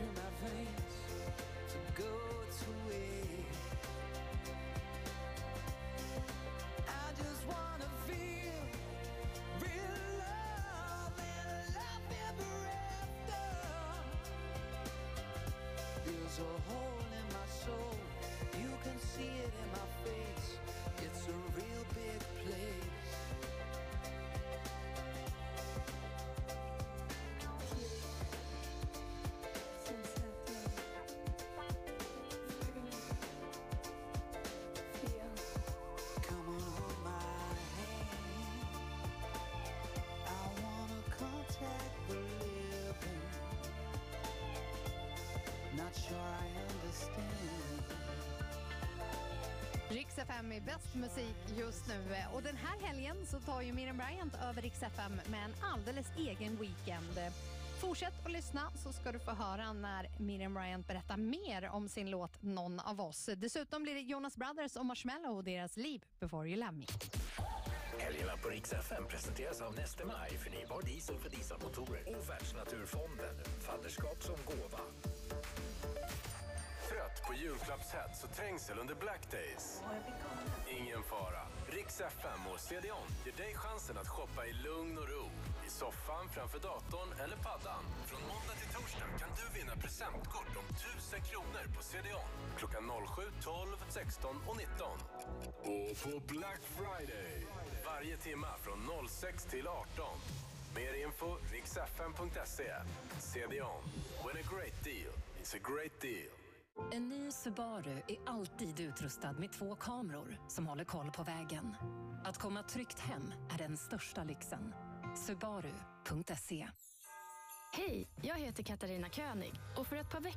through my veins to go to waste. I just wanna feel real love and love ever after. There's a hole in my soul, you can see it in my Not sure I understand. Rix FM är bäst musik just nu och den här helgen så tar ju Miriam Bryant över Rix FM med en alldeles egen weekend. Fortsätt att lyssna så ska du få höra när Miriam Bryant berättar mer om sin låt Någon av oss. Dessutom blir det Jonas Brothers och Marshmello och deras liv Before You Love Me. Helgerna på Rix FM presenteras av Neste Maj, förnybar diesel för dieselmotorer och Världsnaturfonden, fadderskap som gåva. Julklappshets och trängsel under Black Days? Ingen fara. Rix FM och CDON ger dig chansen att shoppa i lugn och ro. I soffan, framför datorn eller paddan. Från måndag till torsdag kan du vinna presentkort om 1000 kronor på CDON. Klockan 07, 12, 16 och 19. Och på Black Friday. Varje timma från 06 till 18. Mer info riksfm.se. CDON. When a great deal is a great deal. En ny Subaru är alltid utrustad med två kameror som håller koll på vägen. Att komma tryggt hem är den största lyxen. Subaru.se Hej, jag heter Katarina König och för ett par veckor